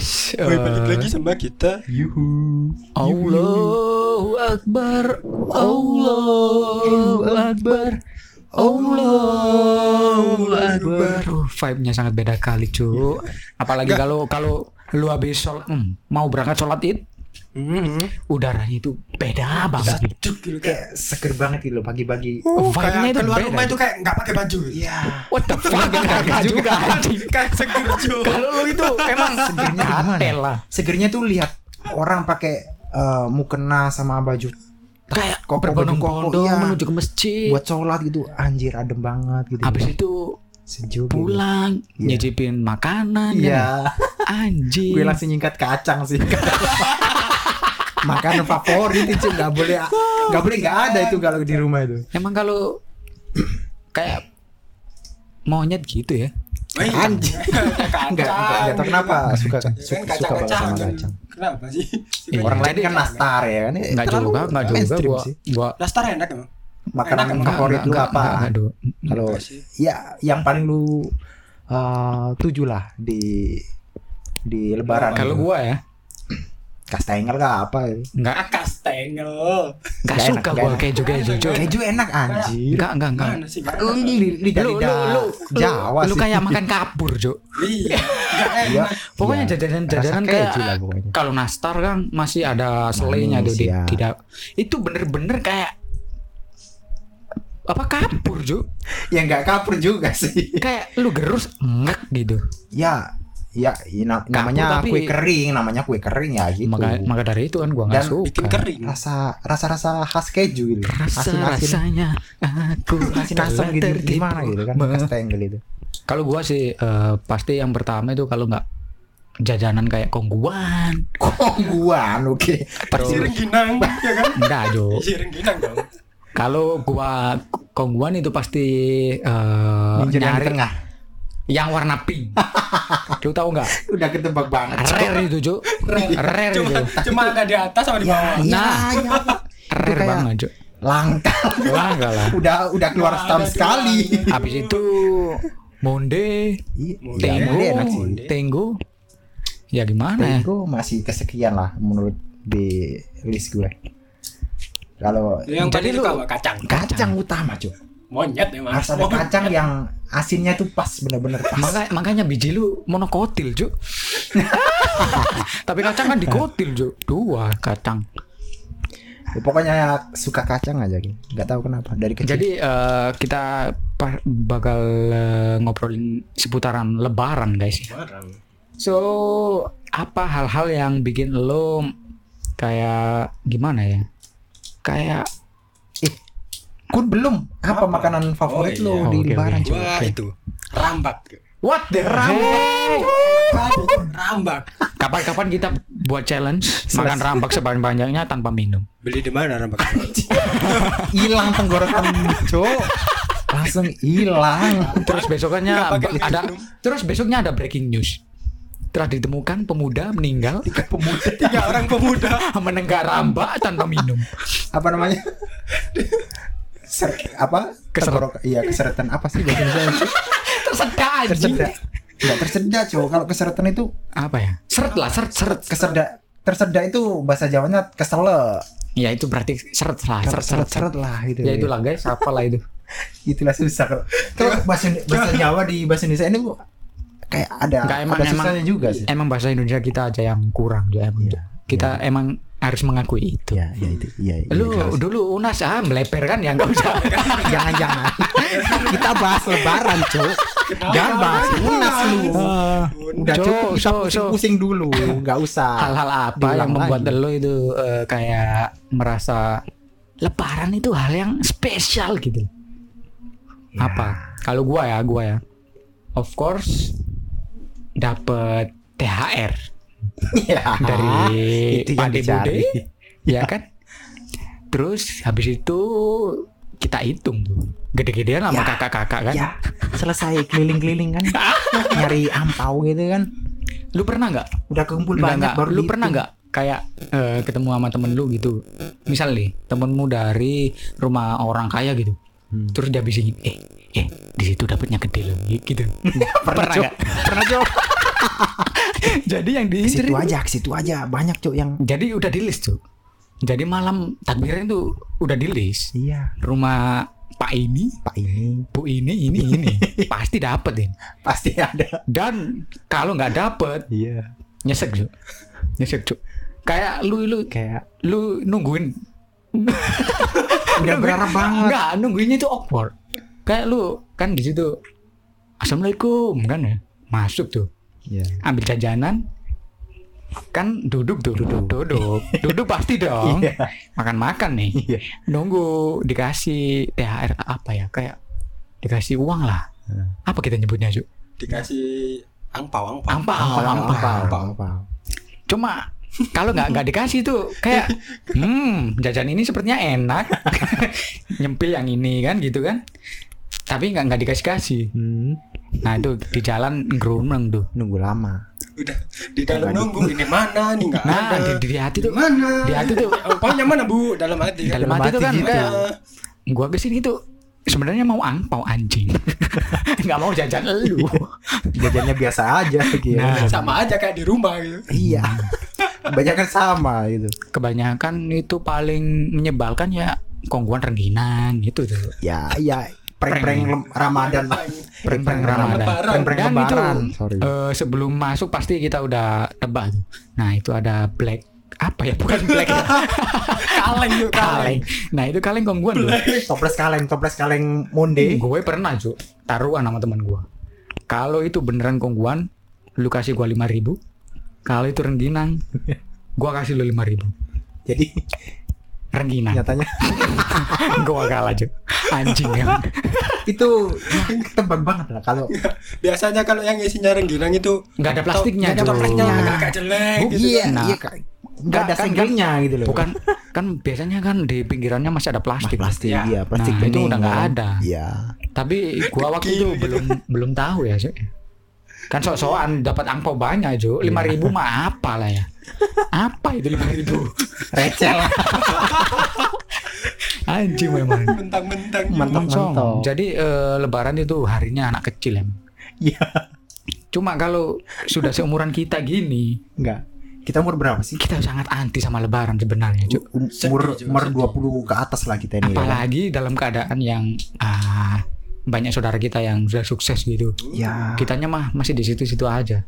Guys. Woi balik Eh, lagi sama kita. Yuhu. Allahu Akbar. Allahu Akbar. Allahu Akbar. Uh, Vibe-nya sangat beda kali cu. Apalagi kalau kalau lu habis sholat hmm, Mau berangkat sholat id Mhm. Udaranya itu beda banget Sejuk gitu Kayak seger banget gitu loh pagi-pagi. Oh, Vibe-nya kayak itu keluar beda. rumah itu kayak nggak pakai baju. Iya. What the fuck Gak juga anjing kayak seger cuy. Kalau lu itu emang Segernya? Atel lah Segernya tuh lihat orang pakai eh, mukena sama baju Kayak Koko, berbondong-bondong koko, iya. menuju ke masjid buat sholat gitu. Anjir adem banget gitu. Habis itu sejuk. gitu. pulang Iya. nyicipin makanan ya. Iya. anjing Gue langsung nyingkat kacang sih. Makanan favorit itu nggak boleh nggak boleh nggak ada itu kalau di rumah itu. emang kalau kayak monyet gitu ya Woi, Anjing. Enggak, enggak, enggak tahu kenapa suka Kan suka, suka banget sama kacang. Kenapa sih? Iya. Orang lain kan nastar ya kan. nggak Terlalu juga nggak juga gua sih. gua Nastar enak emang. Makanan Enak, favorit lu nggak- apa? Kalau Enggak sih. ya yang paling lu eh, tuju lah di di lebaran. kalau gua ya kastengel kah apa itu? nggak Ah, Kastengel. nggak Nggak suka gua nggak keju keju cuy Keju enak anjir. nggak nggak nggak Mana sih? Gak Lu lidah lu lu lu Jawa lu sih. kayak makan kapur cuy Iya. Gak Iya. enak. pokoknya Iya. jajanan-jajanan kayak kalau nastar kan masih ada selainya tuh di- ya. tidak itu bener-bener kayak apa kapur cuy Ya nggak kapur juga sih. kayak lu gerus ngek gitu Ya ya ya, na- namanya tapi- kue kering, namanya kue kering ya gitu. maka maka dari itu kan gua nggak Dan suka Bikin kering. rasa rasa rasa khas keju gitu. rasa Asin-asin. rasanya aku Asin asam gitu gimana gitu kan kastengel itu. kalau gua sih eh, pasti yang pertama itu kalau nggak jajanan kayak kongguan Kongguan oke. terus Si rengginang, ya kan? enggak jo Si rengginang dong. kalau gua kongguan itu pasti eh, Ninja yang nyari tengah. Yang warna pink lu tahu nggak Udah ketebak banget. rare itu jo rare itu Cuma cuma ada di atas sama di Ya, bawah. iya, Nah. iya. rare kayak- banget jo Langka. lah enggak lah udah udah keluar Nggak setahun sekali. habis itu monde Iya, tenggo sih. tenggo ya gimana ya Tenggo masih kesekian lah menurut di list gue. Kalau Yang Jadi lu- apa? Kacang. kacang utama cuy. Monyet emang. Harus ada Monyet. kacang yang asinnya tuh pas bener-bener pas. Maka, makanya biji lu monokotil cu Tapi kacang kan dikotil cu Dua kacang Ya, pokoknya suka kacang aja gitu. Gak tahu kenapa dari kecil. Jadi eh, kita bakal eh, ngobrolin seputaran lebaran guys Barang. So apa hal-hal yang bikin lo kayak gimana ya Kayak Kun belum apa, Apa? makanan Oh, favorit lo iya. di Oke, lebaran oke. cuy? Wah, itu. Rambak. What the hell Rambak. Kapan-kapan kita buat challenge Makan rambak sebanyak-banyaknya tanpa minum Beli di mana rambak? Hilang tenggorokan cok. Langsung hilang. Terus besokannya ba- ada minum. terus besoknya ada breaking news. Telah ditemukan pemuda meninggal Pemuda Tiga orang pemuda. menenggak rambak tanpa minum. apa namanya? Ser, apa? Tenggorok- Iya keseretan apa sih bahasa Indonesia? Tersedak anjing. Tersedak. Enggak tersedak cowok. Kalau keseretan itu Apa ya? Seret lah, seret, seret. keserda tersedak itu bahasa Jawanya kesele. Ya itu berarti seret lah, seret, seret, Seret-seret lah gitu. Ya itulah guys, apalah itu. Itulah susah kalau kalau bahasa bahasa Jawa di bahasa Indonesia ini kayak ada Enggak emang ada emang susahnya juga sih. Emang bahasa Indonesia kita aja yang kurang ya. emang. Iya, Kita emang harus mengakui itu. Iya, iya itu. Iya. iya, Lu jelas. dulu Unas ah meleper kan ya enggak usah. jangan-jangan kita bahas lebaran, Cuk. Jangan bahas unas lu. Ah, Udah cukup so- so- pusing-pusing dulu, nggak usah. hal-hal apa yang membuat lagi. lo itu eh, kayak merasa lebaran itu hal yang spesial gitu Ya. apa kalau gua ya gua ya of course dapat THR Ya, dari itu yang Pak. Bude ya kan terus habis itu kita hitung tuh gede-gedean sama Ya. kakak-kakak kan Ya, selesai keliling-keliling kan, nyari ampau gitu kan. lu pernah nggak Udah Enggak, banyak enggak. baru Lu dihitung. pernah nggak kayak eh, ketemu sama temen lu gitu? Misal nih, temenmu dari rumah orang kaya gitu. Hmm. Terus dia bisingin, eh, eh, di situ dapatnya gede loh, gitu. Pernah, nggak? Pernah cok. Jadi yang diincer situ itu- aja, ke situ aja. Banyak cok yang Jadi udah di list tuh. Jadi malam takbiran itu udah di list. iya Rumah Pak ini, Pak ini Bu ini, ini, ini pasti dapet ya. pasti ada. Dan kalau nggak dapet, Iya. nyesek cok. Nyesek cok. Kayak lu lu Kayak lu nungguin udah berharap banget. Enggak, nungguinnya itu awkward. Kayak lu kan di situ Assalamualaikum kan ya. Masuk tuh. Iya. Ambil jajanan kan duduk tuh duduk duduk duduk pasti dong Iya. makan makan nih Iya. nunggu dikasih THR apa ya kayak dikasih uang lah Hmm. apa kita nyebutnya Ju? Dikasih angpau, angpau. Ampau, Ampau, ampau. ampau, ampau. cuma kalau nggak nggak dikasih tuh kayak hmm jajan ini sepertinya enak nyempil yang ini kan gitu kan tapi nggak nggak dikasih kasih Hmm, nah itu di jalan geruneng tuh nunggu lama. Udah di dalam nunggu ini mana nih enggak nah ada. di, di hati tuh mana? di hati tuh Angpaunya mana Bu? Dalam hati. dalam Dalam hati tuh hati kan gitu. kayak gua ke sini tuh sebenarnya mau angpau anjing nggak mau jajan elu Jajannya biasa aja gitu. Nah. sama aja kayak di rumah gitu. Iya. Kebanyakan sama gitu. kebanyakan itu paling menyebalkan ya kongguan rengginang gitu tuh Ya, ya prank-prank Ramadan lah. Prank-prank Ramadan. Prank-prank Dan itu lebaran. Sorry. eh, sebelum masuk pasti kita udah tebak tuh. Nah itu ada black apa ya bukan black ya. Kaleng yuk kaleng. Nah itu kaleng kongguan tuh. Toples kaleng, toples kaleng monde. Gue pernah cu taruhan sama teman gue. Kalau itu beneran kongguan, lu kasih gua lima ribu. Kalau itu rengginang, gua kasih lu lima ribu. Jadi Rengginang. nyatanya gua kalah cu. Anjing ya. itu ketebak banget lah kalau Biasanya kalau yang isinya rengginang itu Nggak ada plastiknya, Nggak ada plastiknya, Iya. agak jelek gitu. iya, Nah. iya Kak. nggak ada Kan- senggangnya gitu loh. Bukan kan biasanya kan di pinggirannya masih ada plastik. plastik, Ya. iya, plastik Nah, itu udah nggak kan. ada. Iya. Tapi gua waktu itu belum belum tahu ya, Cuk. Kan sok-sokan dapat angpau banyak, Jo. Lima ribu mah apa lah ya? Apa itu lima ribu? Recel. Anjing memang. Mentang-mentang. Mantap. Jadi eh, lebaran itu harinya anak kecil ya. Iya. Cuma kalau sudah seumuran kita gini, Enggak. Kita umur berapa sih? kita sangat anti sama lebaran sebenarnya, Cuk. Um- Sedih, Umur umur sedih. 20 ke atas lah kita ini ya. Apalagi dalam keadaan yang ah, banyak saudara kita yang sudah sukses gitu. Ya, Kitanya mah masih di situ-situ aja.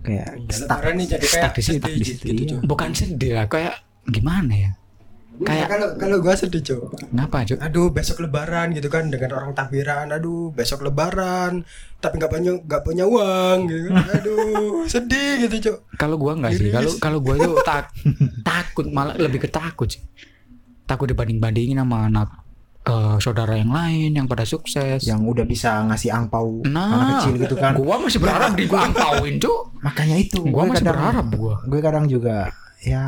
Kayak Ya, stuck. nih jadi kayak Stuck di situ, sedih di situ, gitu, iya. Bukan sedih lah, kayak gimana ya? Kayak Kayak- kalau kalau gua sedih, Cuk. Kenapa, Cuk? Aduh, besok lebaran gitu kan dengan orang takbiran. Aduh, besok lebaran tapi nggak punya nggak punya uang gitu kan. Aduh, sedih gitu, Cuk. Kalau gua enggak sih. Kalau kalau gua itu tak takut malah lebih ketakut sih. Takut dibanding-bandingin sama anak eh, saudara yang lain yang pada sukses. yang udah bisa ngasih angpau Nah, anak kecil gitu kan. Gua masih berharap di gua angpauin, Cuk. Makanya itu. Gua gue masih kadang- berharap gua. Gue kadang juga ya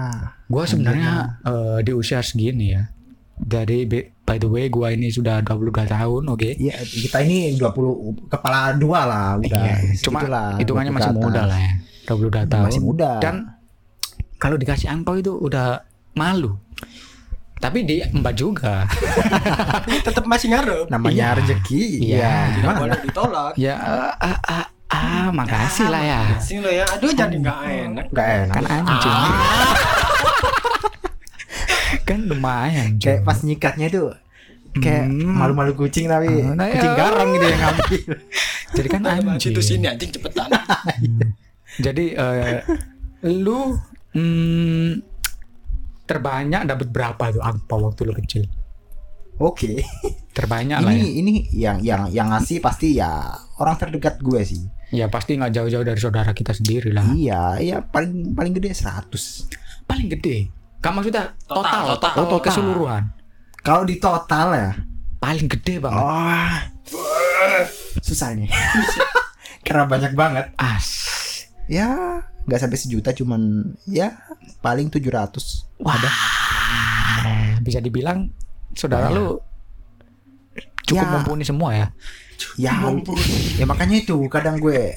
Gua sebenarnya eh, di usia segini ya. Dari by the way gua ini sudah 22 tahun, oke. ya kita ini 20 kepala dua lah udah. Iya, cuma hitungannya 20 masih muda lah ya. 22 tahun. Masih muda. Dan kalau dikasih angpau itu udah malu. Tapi di mbak juga. Tapi tetap masih ngarep. Namanya Iya. rezeki. Iya. Iya. Tidak Gimana? boleh ditolak. ya ah, ah, ah, ah, makasih lah ya. Sing lo ya. Aduh, jadi nggak enak. Gak enak. Kan anjing. kan lumayan. Kayak pas nyikatnya itu kayak Hmm. malu-malu kucing tapi Ah, nah, kucing ya. garang gitu yang ngambil. Jadi kan anjing. Itu sini anjing cepetan. Jadi eh, lu hmm, terbanyak dapat berapa tuh angpau waktu lu kecil? Oke. Terbanyak lah ya. Ini ini yang yang yang ngasih pasti ya orang terdekat gue sih. Ya pasti nggak jauh-jauh dari saudara kita sendiri lah. Iya, iya paling paling gede 100. Paling gede. Kamu maksudnya total, Total, total, total. Total. keseluruhan. Kalau di total ya. Paling gede banget. Oh. Susah nih. Karena banyak banget. As. Ya, nggak sampai sejuta cuman ya paling 700. Wah. Bisa dibilang saudara lu cukup Ya. mumpuni semua ya. Ya, ya makanya itu kadang gue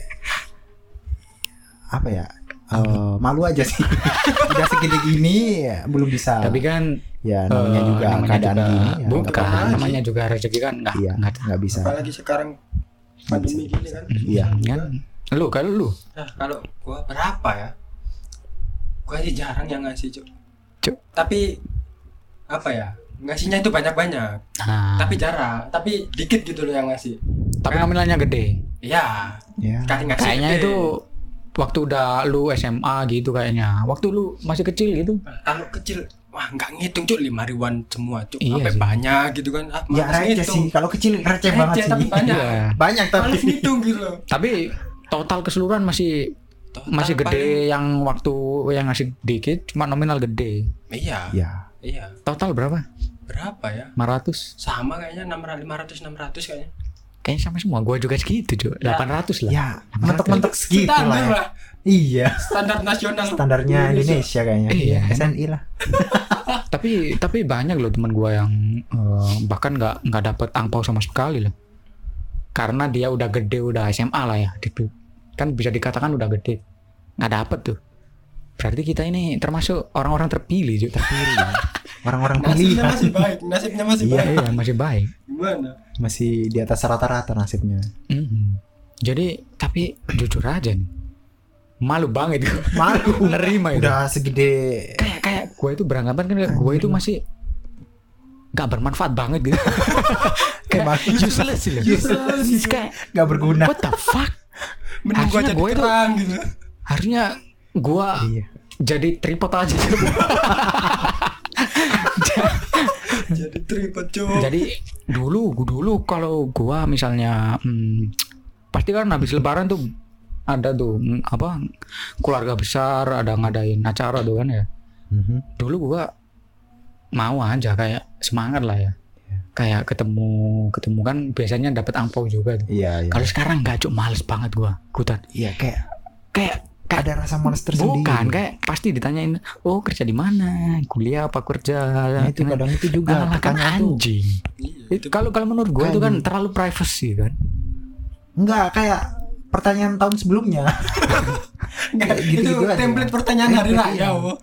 apa ya? eh, malu aja sih. Udah segini gini ya, belum bisa. Tapi kan ya namanya eh, juga namanya keadaan juga- gini ya. bukan namanya juga rezeki kan nggak Iya, nggak nggak bisa. apalagi sekarang pandemi gini kan Iya. kan lu kalau lu nah kalau gua berapa ya gua aja jarang yang ngasih cuk Cuk. tapi apa ya ngasihnya itu banyak banyak nah, tapi jarang tapi dikit gitu loh yang ngasih tapi nominalnya gede iya Ya. kayaknya gede. itu waktu udah lu SMA gitu kayaknya waktu lu masih kecil gitu kalau kecil wah nggak ngitung cuk lima ribuan semua cuk Iya sampai sih. banyak gitu kan ah, Ya receh sih. Kalau kecil receh banget sih. tapi banyak. Iya. Banyak tapi. Ngitung gitu loh tapi total keseluruhan masih Total masih gede paling- yang waktu yang ngasih dikit cuma nominal gede iya Ya. iya total berapa berapa ya 500 sama kayaknya enam ratus enam ratus kayaknya kayaknya sama semua gua juga segitu cuy Ya. 800 lah Ya, mentok-mentok segitu standar lah. ya. lah Iya. standar nasional Standarnya Indonesia kayaknya. Iya. SNI lah. tapi tapi banyak loh teman gua yang eh, bahkan nggak nggak dapet angpau sama sekali loh karena dia udah gede udah SMA lah ya Di- kan bisa dikatakan udah gede. Nggak dapet tuh. Berarti kita ini termasuk orang-orang terpilih juga. Terpilih. Orang-orang nasibnya pilihan masih baik. Nasibnya masih Iya. baik. iya masih baik. Gimana? Masih di atas rata-rata nasibnya. Mhm. jadi tapi jujur aja nih. Malu banget gue Malu. nerima itu. Udah segede kayak kayak gue itu beranggapan kan gue itu masih nggak bermanfaat banget gitu. Kayak useless sih. Useless. Kayak nggak berguna. what the fuck? Mending Harusnya jadi kerang gitu. harusnya gue Iya. jadi tripod aja. Jadi tripod cuk. Jadi dulu dulu kalau gua misalnya hmm, pasti kan habis lebaran tuh ada tuh hmm, apa keluarga besar ada ngadain acara tuh kan ya. Mhm. dulu gua mau aja kayak semangat lah ya kayak ketemu ketemu kan biasanya dapat angpau juga tuh. Iya, iya. kalau sekarang nggak cuk males banget gua ikutan Iya, kayak kayak kayak ada rasa malas tersendiri. bukan kayak pasti ditanyain oh kerja di mana kuliah apa kerja Nah, itu kadang itu juga Nah, kan anjing Iya, itu kalau kalau menurut gue itu kan terlalu privacy kan Enggak, kayak pertanyaan tahun sebelumnya. Nggak, Kayak itu gitu-gitu aja. template pertanyaan hari Template, raya iya. oh.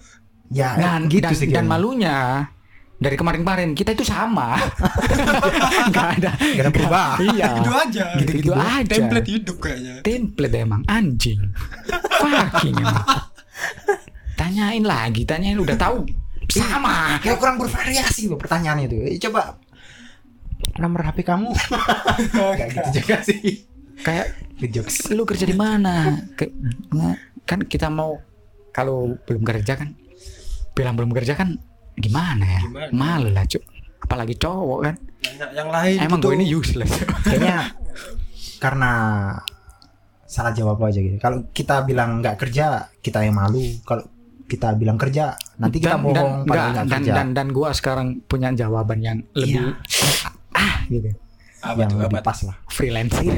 Ya, dan gitu dan, sih dan malunya dari kemarin-kemarin kita itu sama nggak ada Nggak ada perubahan. iya gitu aja gitu-gitu aja template hidup kayaknya template emang anjing fucking emang. tanyain lagi tanyain udah tahu sama Kayak kurang bervariasi loh pertanyaannya itu. Eh, Coba nomor HP kamu. Kayak gitu juga sih. kayak Ngejokes. lu kerja di mana Ke- kan kita mau kalau belum kerja kan bilang belum kerja kan gimana ya Gimana? malu lah cuk apalagi cowok kan Nanya yang lain emang gitu. gue ini useless Kayaknya karena salah jawab aja gitu. Kalau kita bilang nggak kerja, kita yang malu. Kalau kita bilang kerja, nanti kita dan, dan, bohong enggak, padahal nggak dan, kerja. dan, dan gua sekarang punya jawaban yang lebih ah gitu apa yang tuh apa lebih pas lah. freelancer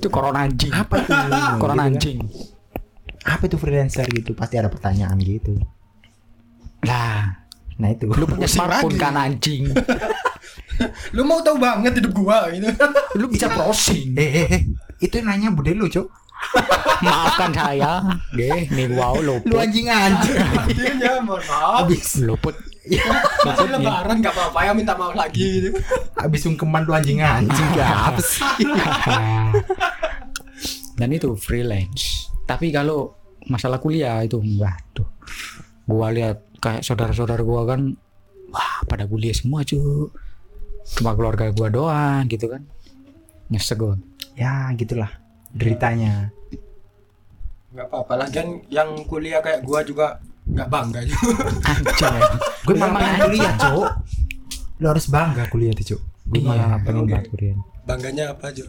itu corona anjing Apa tuh? corona Gitu kan. anjing Apa itu freelancer gitu? Pasti ada pertanyaan gitu. Lah Nah itu. lu punya smartphone kan anjing. Lu mau tahu banget hidup gua gitu. Lu bisa browsing. Eh, eh, eh, itu nanya bude lu, Cok. maafkan saya. Deh nih wow Lu luput anjing anjing. artinya mohon maaf. Habis. Luput. Masih lebaran nggak apa-apa ya minta maaf lagi gitu. Habis sungkeman lu anjing anjing. Apa sih? dan itu freelance. Tapi kalau masalah kuliah itu enggak tuh gua lihat kayak saudara-saudara gua kan wah pada kuliah semua cu cuma keluarga gua doang gitu kan nyesek gua Ya, gitulah deritanya. nggak apa-apa lah kan yang kuliah kayak gua juga nggak bangga juga ya. Gue malah pengen anjing. kuliah, Cok. Lu harus bangga kuliah tuh, Cok. Gue Iya, malah pengen banget kuliah. bangganya apa aja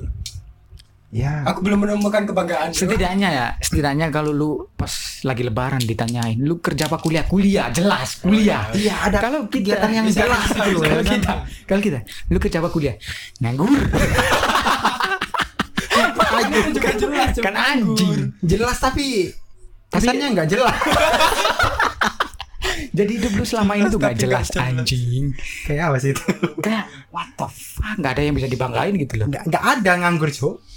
Ya, aku belum menemukan kebanggaan setidaknya ya setidaknya kalau lu pas lagi lebaran ditanyain lu kerja apa kuliah? Kuliah jelas kuliah. Iya. Ada kalau kita kegiatan yang bisa, jelas bisa, gitu loh. kalau ya kan? kita kalau kita lu kerja apa kuliah? Nganggur. Itu juga jelas kan anjing. Jelas tapi pesannya nggak jelas. jadi hidup lu selama ini tuh gak jelas jelas. anjing. Kayak apa sih itu? kayak what the fuck? Nggak ada yang bisa dibanggain gitu loh. Nggak nggak ada nganggur, Cok.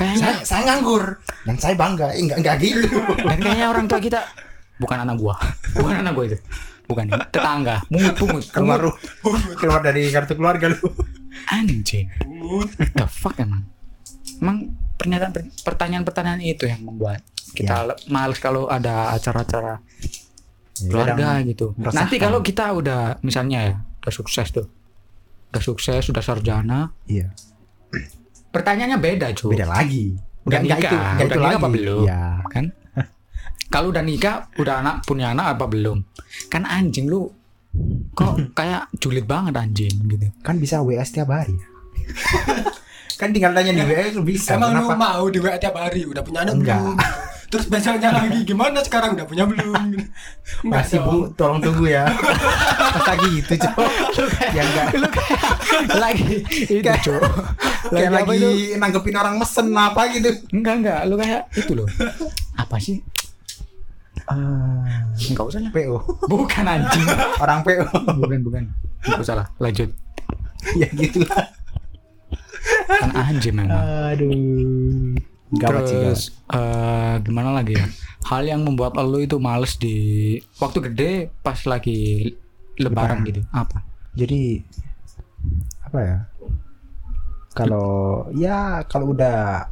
Kayaknya Saya, saya nganggur. Dan saya bangga. Eh, enggak enggak gitu. dan kayaknya orang tua kita bukan anak gua. Bukan anak gua itu. Bukan tetangga. Pungut pungut. Keluar lu keluar dari kartu keluarga lu. anjing. The fuck emang? Emang pernyataan pertanyaan-pertanyaan itu yang membuat kita le- males kalau ada acara-acara keluarga gitu. meresahkan. nanti kalau kita udah misalnya ya udah sukses tuh. Udah sukses sudah sarjana. Iya. Pertanyaannya beda cuy Beda lagi. Udah Enggak- enggak nikah, itu, udah itu nikah lagi. apa belum? Iya. kan kalau udah nikah udah anak punya anak apa belum kan anjing lu kok kayak julid banget anjing gitu Kan bisa WA setiap hari. kan tinggal tanya di WA itu bisa. Emang lu mau di WA tiap hari udah punya anak Enggak. belum? Terus besoknya lagi gimana sekarang udah punya belum? Masih bu, tolong tunggu ya. Masa gitu cok? ya enggak. lu kayak lagi itu cuy Kayak apa lagi itu? nanggepin orang mesen apa gitu. enggak enggak lu kayak itu loh apa sih enggak usah lah PO. bukan anjing Orang PO. bukan bukan enggak usah lah lanjut ya gitu lah. kan anjing memang Aduh. Gawat sih, gawat. Terus eh, gimana lagi ya? Hal yang membuat lo itu males di waktu gede pas lagi lebaran, Lebaran. gitu. Apa? Jadi apa ya? Kalau ya kalau udah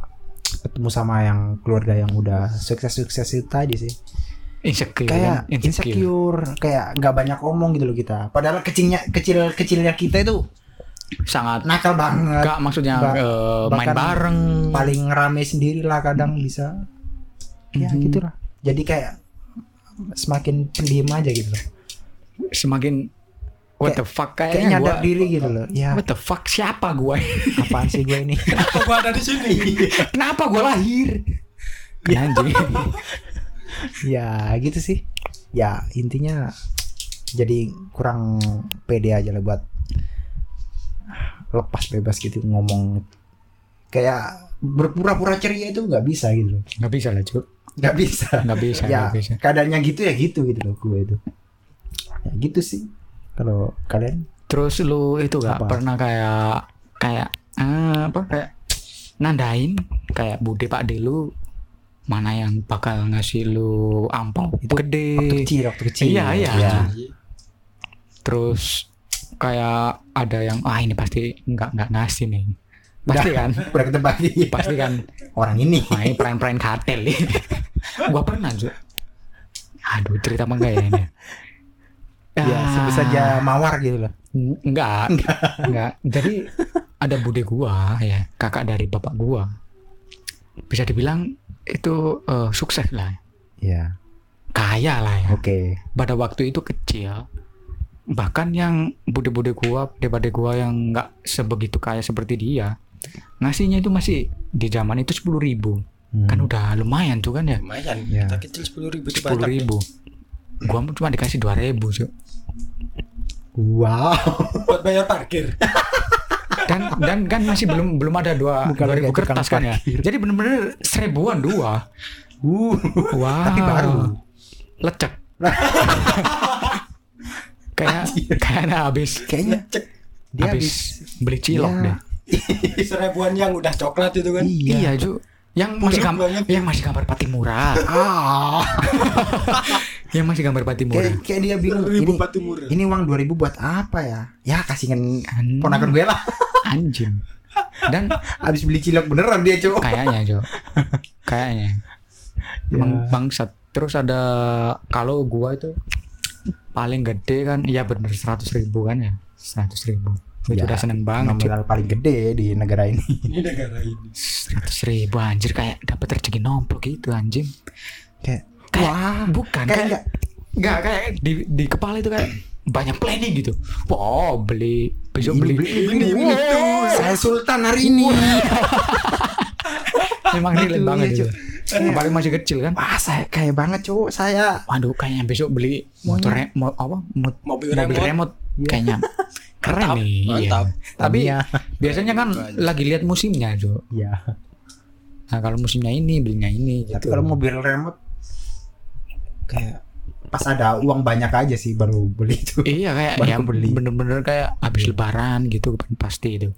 ketemu sama yang keluarga yang udah sukses-sukses itu tadi sih. Insecure. Kayak kan? insecure, kayak nggak banyak omong gitu loh kita. Padahal kecilnya kecil kecilnya kita itu Sangat nakal banget. enggak maksudnya Ba- eh, main bareng. Paling rame sendiri lah kadang bisa. Ya Mhm. gitulah. Jadi kayak semakin pendiam aja gitu loh. Semakin what the fuck Kayak kayaknya nyadar gua, diri gitu loh. Ya What the fuck siapa gue? apaan sih gue ini? Apa gua ada di sini? Kenapa gue lahir? Kan anjing. ya gitu sih ya intinya jadi kurang pede aja lah buat lepas bebas gitu ngomong kayak berpura-pura ceria itu nggak bisa gitu loh Nggak bisa lah cuy. nggak bisa Nggak bisa. ya Nggak bisa. keadaannya gitu ya gitu gitu loh gue itu ya gitu sih kalau kalian? Terus lu itu gak Apa? pernah kayak kayak eh, apa kayak nandain kayak bude pak de lu mana yang bakal ngasih lu ampau? Itu gede. Waktu kecil waktu kecil. Iya, iya. ya. terus kayak ada yang ah ini pasti nggak nggak ngasih nih. Pasti kan? Udah ketebak pasti kan? Orang ini. Main prank-prank kartel nih. Gua pernah juga aduh cerita apa enggak ya. ini ya sebut saja mawar gitu loh Enggak, enggak. Jadi ada bude gua ya, kakak dari bapak gua. Bisa dibilang itu eh, sukses lah, ya kaya lah ya. oke Pada waktu itu kecil. Bahkan yang bude-bude gua, bude gua yang enggak sebegitu kaya seperti dia, ngasihnya itu masih di zaman itu sepuluh ribu. Hmm. Kan udah lumayan tuh kan ya, Lumayan. Ya. Kita kecil sepuluh ribu itu sepuluh banyak. ribu. Gua cuma dikasih dua ribu cuy. Wow. Buat bayar parkir. dan dan kan masih belum belum ada dua Bukan dua ribu kertas kan ya. parkir. jadi bener-bener seribuan dua. Uh. Wow. Tapi baru. lecek. Kayak kayaknya habis. Kayaknya dia habis habis beli cilok Ya. deh. Seribuan yang udah coklat itu kan. iya. Cu yang masih Murah gambar yang masih gambar Patimura. Ah yang masih gambar Patimura kayak, kayak dia bingung Ribu ini batu murah. ini uang 2000 buat apa ya? Ya kasihkan An- ponakan gue lah. Anjing. Dan habis beli cilok beneran dia cowok kayaknya cu kayaknya. Emang bangsat. Terus ada kalau gua itu paling gede kan iya bener seratus ribu kan ya? Seratus ribu. Itu Ya, udah seneng banget nominal paling gede di negara ini. Ini negara ini. seratus ribu anjir kayak dapat rezeki nomplok gitu anjing. Kayak kayak wah. bukan kayak kayak enggak nggak kayak di di kepala itu kayak banyak planning gitu. Wow beli besok ini beli, beli beli itu saya sultan hari ini. Emang relate banget iya, itu. Cuk. apalagi masih kecil kan? Wah saya kayak banget cowok saya waduh kayaknya besok beli motor re- mo- apa? Mo- Mobil mobil remote. remote. Kayaknya keren Mantap, nih iya. mantap. tapi Tamiya. biasanya kan lagi lihat musimnya Jo. ya nah kalau musimnya ini belinya ini tapi gitu. kalau mobil remote kayak pas ada uang banyak aja sih baru beli itu iya kayak Baru ya kebeli. bener-bener kayak habis lebaran gitu kan pasti itu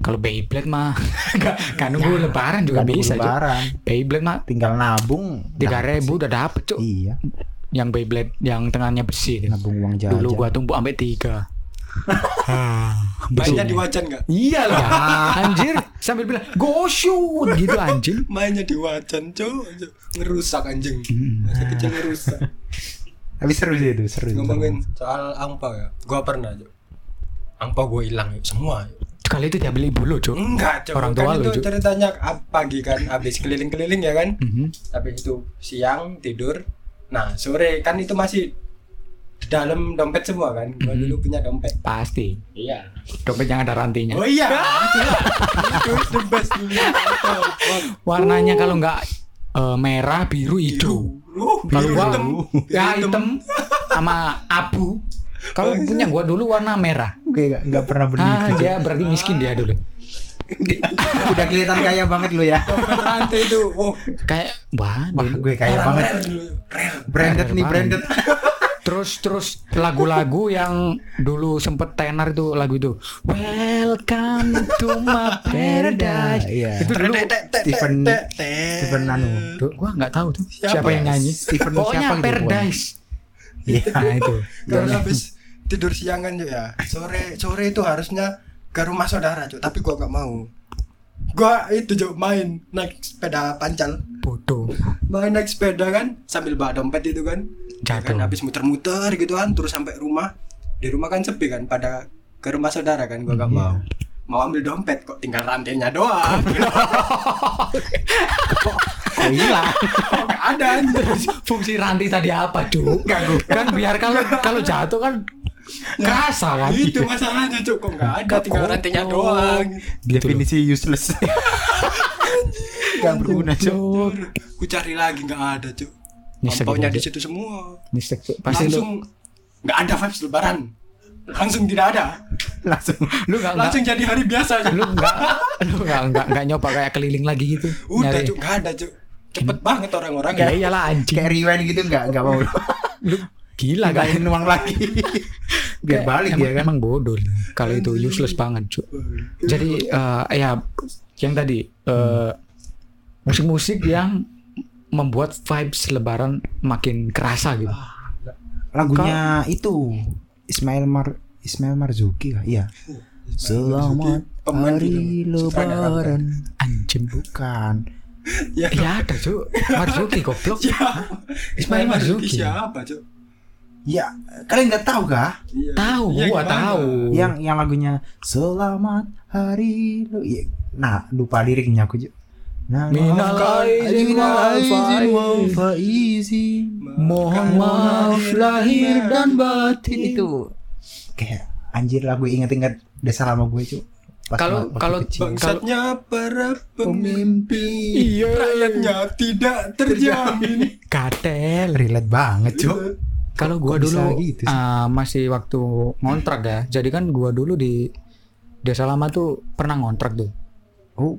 Kalau Beyblade mah gak, gak nunggu lebaran juga bisa. Lebaran. Beyblade mah Tinggal nabung. tiga ribu udah dapet cuk. Iya. Yang Beyblade yang tengahnya besi. Nabung uang jajan. Dulu gua tumpuk sampai tiga. Mainnya di wajan nggak? Iya lah, anjir sambil bilang go shoot gitu anjing. Mainnya di wajan, cuy. Ngerusak anjing. Masa kecil ngerusak. Tapi seru sih itu, seru. Ngomongin soal angpau ya. Gua pernah, cuy. Angpau gua hilang semua. Yuk. Kali itu diambil ibu lo cuk. Enggak, cuy. Orang tua kan lu, itu ceritanya pagi kan habis keliling-keliling ya kan. Mhm. Habis itu siang tidur. Nah, sore kan itu masih dalam dompet semua kan. Gua Mhm. dulu punya dompet. Pasti. Iya. Dompet yang ada rantinya. Oh iya. itu the best dulu. Warnanya kalau nggak eh, merah, biru, hijau. Kalau gua hitam. ya hitam sama abu. Kalau punya gua dulu warna merah. Oke, nggak nggak pernah beli. Ah, dia berarti miskin dia dulu. Udah kelihatan kaya banget lu ya. Dompet rantai itu. Oh, Kayak wah, Wah, gue kaya banget. Branded nih, branded. Terus terus lagu-lagu yang dulu sempet tenar itu lagu itu Welcome to my paradise. Iya. Itu dulu Stephen Stephen Anu. Gua nggak tahu tuh Siapa siapa, ya? yang nyanyi. Stephen Pokoknya siapa gitu, Paradise. Iya. Nah itu. Terus habis tidur siangan juga ya. Sore sore itu harusnya ke rumah saudara, Cuk, tapi gua nggak mau. Gua itu Cuk, main naik sepeda pancal. Bodoh. Main naik sepeda kan sambil bawa dompet itu kan. Ya Jatuh. kan habis muter-muter gitu kan terus sampai rumah. Di rumah kan sepi kan pada ke rumah saudara kan gua Iya. nggak mau. Mau ambil dompet kok tinggal rantainya doang. Kok hilang? Kok nggak ada. Fungsi rantai tadi apa, Cuk? Kan biar kalau kalau jatuh kan kerasa kan. Itu masalahnya Cuk, kok nggak ada tinggal rantainya doang. Definisi useless. Gak berguna, Cuk. Ku cari lagi nggak ada Cuk. Gitu, di situ semua. Cuk. Pasti lu langsung nggak ada vibes lebaran langsung tidak ada Langsung. lu nggak nggak langsung jadi hari biasa lu nggak lu nggak nggak nggak nyoba kayak keliling lagi gitu. udah Nyari. cuk nggak ada cuk cepet banget orang-orang Ya iyalah anjing. Kayak rewind gitu nggak nggak mau. Lu gila kan. Uang lagi. Biar Kayak balik emang, ya kan. Emang bodoh. Kalau itu useless banget, Cuk. Jadi eh, ya yang tadi eh, musik-musik yang membuat vibes lebaran makin kerasa gitu. Lagunya itu Ismail Mar Ismail Marzuki kah? Iya. Selamat Pemain hari lebaran. Anjing. Bukan. ya Ya ada, Cuk. Marzuki goblok. siapa Ismail Marzuki. siapa cuk Ya, kalian nggak tahu kah? Iya. Tahu, Iya, gua gimana? tahu. Yang yang lagunya Selamat hari le Iya. Nah, lupa liriknya aku juga. Minal aizin wal faizin. Mohon maaf lahir dan batin. Itu kayak anjir lagu inget-inget desa lama gue cuy. Kalau- kalau bangsatnya para pemimpin Iya. rakyatnya tidak terjamin Katel. relate banget cuy. Kalau gua dulu gitu sih? ah, masih waktu ngontrak ya. Jadi kan gua dulu di desa lama tuh pernah ngontrak tuh. Oh,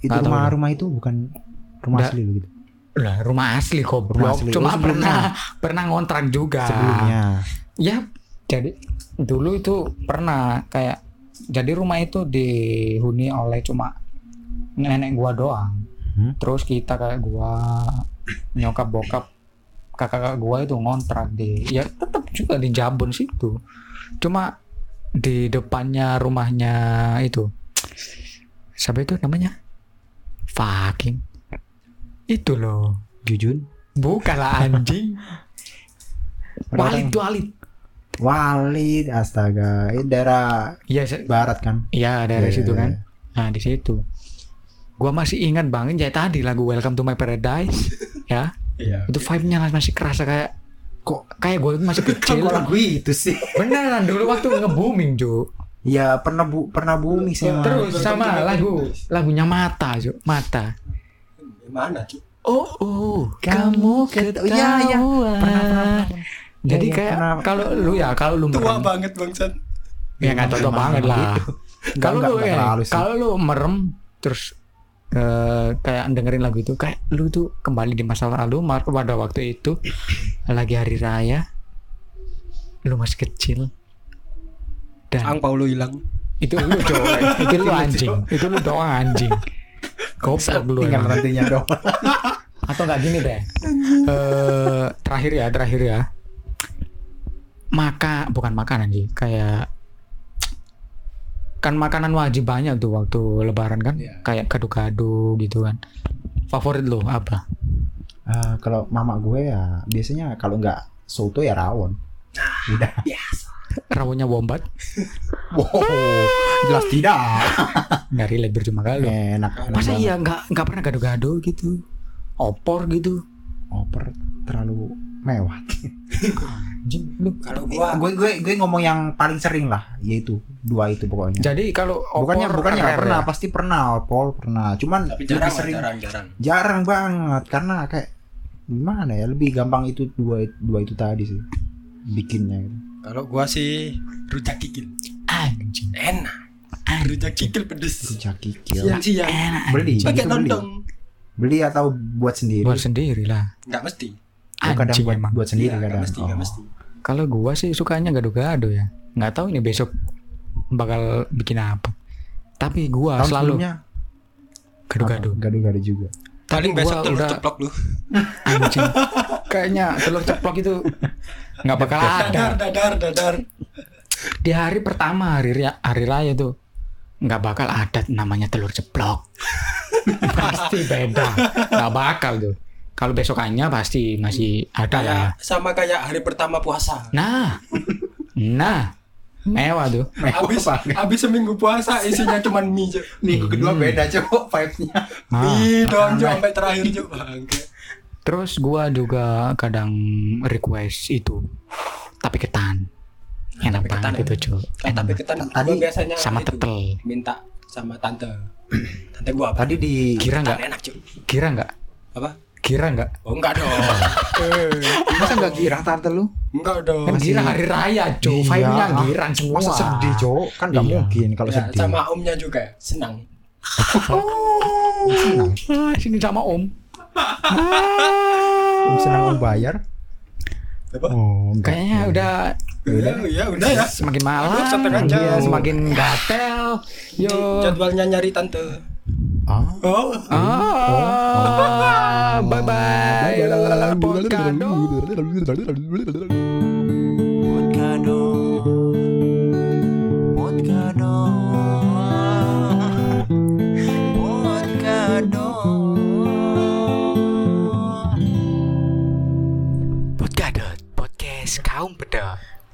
itu Nggak tahu rumah deh. rumah itu bukan rumah Nggak. asli lu gitu. Lah rumah asli kok Rumah asli. Cuma Oh, pernah pernah ngontrak juga. Sebelumnya. Ya, jadi dulu itu pernah kayak jadi rumah itu dihuni oleh cuma nenek gua doang. Hmm? Terus kita kayak gua nyokap bokap kakak gua itu ngontrak di ya tetap juga di Jabon situ. Cuma di depannya rumahnya itu siapa itu namanya? Fucking itu loh. Jujun. Bukan lah anjing. Walid tuh Walid. Walid, astaga. Ini daerah se- barat kan? iya dari Iya, situ iya, kan. iya. Nah, di situ. Gua masih ingat banget ya tadi lagu Welcome to My Paradise ya. iya Itu vibe-nya masih kerasa kayak kok kayak gue masih kecil. Kok lagu itu sih? Beneran dulu waktu nge-booming, Jo. Ya pernah bu pernah booming sih. Terus sama lagu lagunya Mata, Jo. Mata. mana cuk Oh, oh, kamu ketawa. Iya, iya. Pernah, pernah, pernah. Jadi iya, kayak pernah. kalau lu ya, kalau lu tua merem, banget bangsat ya nggak tua banget gitu. lah. Enggak, Kalau lu ya, kalau lu merem terus eh, kayak dengerin lagu itu, kayak lu tuh kembali di masa lalu, mar- pada waktu itu lagi hari raya, lu masih kecil dan ang Paulo hilang Itu lu cowok, itu lu anjing, itu lu doang anjing. Goblok lu tinggal nantinya dong Atau nggak gini deh. Eh terakhir ya, terakhir ya. Maka bukan makanan sih, kayak kan makanan wajib banyak tuh waktu lebaran kan, Iya. kayak gado-gado gitu kan. Favorit lo apa? Eh, kalau mama gue ya biasanya kalau nggak soto ya rawon udah Rawonnya wombat, wow jelas tidak nggak relate bercuma kali. enak enak Masa banget. iya nggak nggak pernah gado-gado gitu, opor gitu. oper terlalu mewah Anjing, lu. Kalau gue gua gue gue ngomong yang paling sering lah yaitu dua itu pokoknya Jadi kalau opor bukannya bukannya rare pernah ya? pasti pernah opol pernah cuman tapi lebih jarang sering jarang jarang. jarang banget karena kayak gimana ya lebih gampang itu dua dua itu tadi sih bikinnya gitu. Kalau gua sih rujak kikil. Anjing. Enak. Rujak kikil pedes. rujak kikil Siang-siang. Enak. beli Pakai lontong. beli atau buat sendiri Buat sendiri lah. Enggak mesti. Kadang Anjing buat, emang. buat sendiri nggak kadang mesti, Oh. mesti. Kalau gua sih sukanya gado-gado ya. Nggak tahu ini besok bakal bikin apa. Tapi gua Tahun selalu gado-gado. gado-gado juga Paling Tapi besok gua telur udah- ceplok lu. Anjing. Kayaknya telur ceplok itu nggak bakal ada. Dadar, dadar, dadar. Di hari pertama hari hari raya tuh nggak bakal ada namanya telur ceplok. pasti beda. Nggak bakal tuh. Kalau besokannya pasti masih ada lah. ya. Sama kayak hari pertama puasa. Nah, nah, mewah tuh. Habis habis seminggu puasa isinya cuman mie. Minggu kedua Hmm. beda cowok vibes-nya Nah, Mie Cuk, sampai terakhir Cuk. Terus gua juga kadang request itu tapi ketan. Enak Tapi ketan banget itu, Cuk. Kan tapi ketan Tadi biasanya Sama tetel. minta sama tante. Tante gua apa? tadi di Kira Ketan nggak? enak Cuk. Kira nggak? Apa? Kira nggak? Oh enggak dong. masa nggak girang tante lu enggak dong. Kan gira hari raya, Cuk. Iya. Vibe-nya giran semua. masa sedih cowok kan nggak Iya. mungkin kalau Ya, sedih sama omnya juga senang. senang Ah, sini sama Om. Om senang om bayar Apa? oh enggak. Kayaknya udah Ya, ya udah ya. semakin malam, Aduh, setengah jam. iya, semakin gatel. Yo. Jadwalnya nyari tante. ah Oh. Ah, bye bye. Bye-bye. Podcast. kaum beda.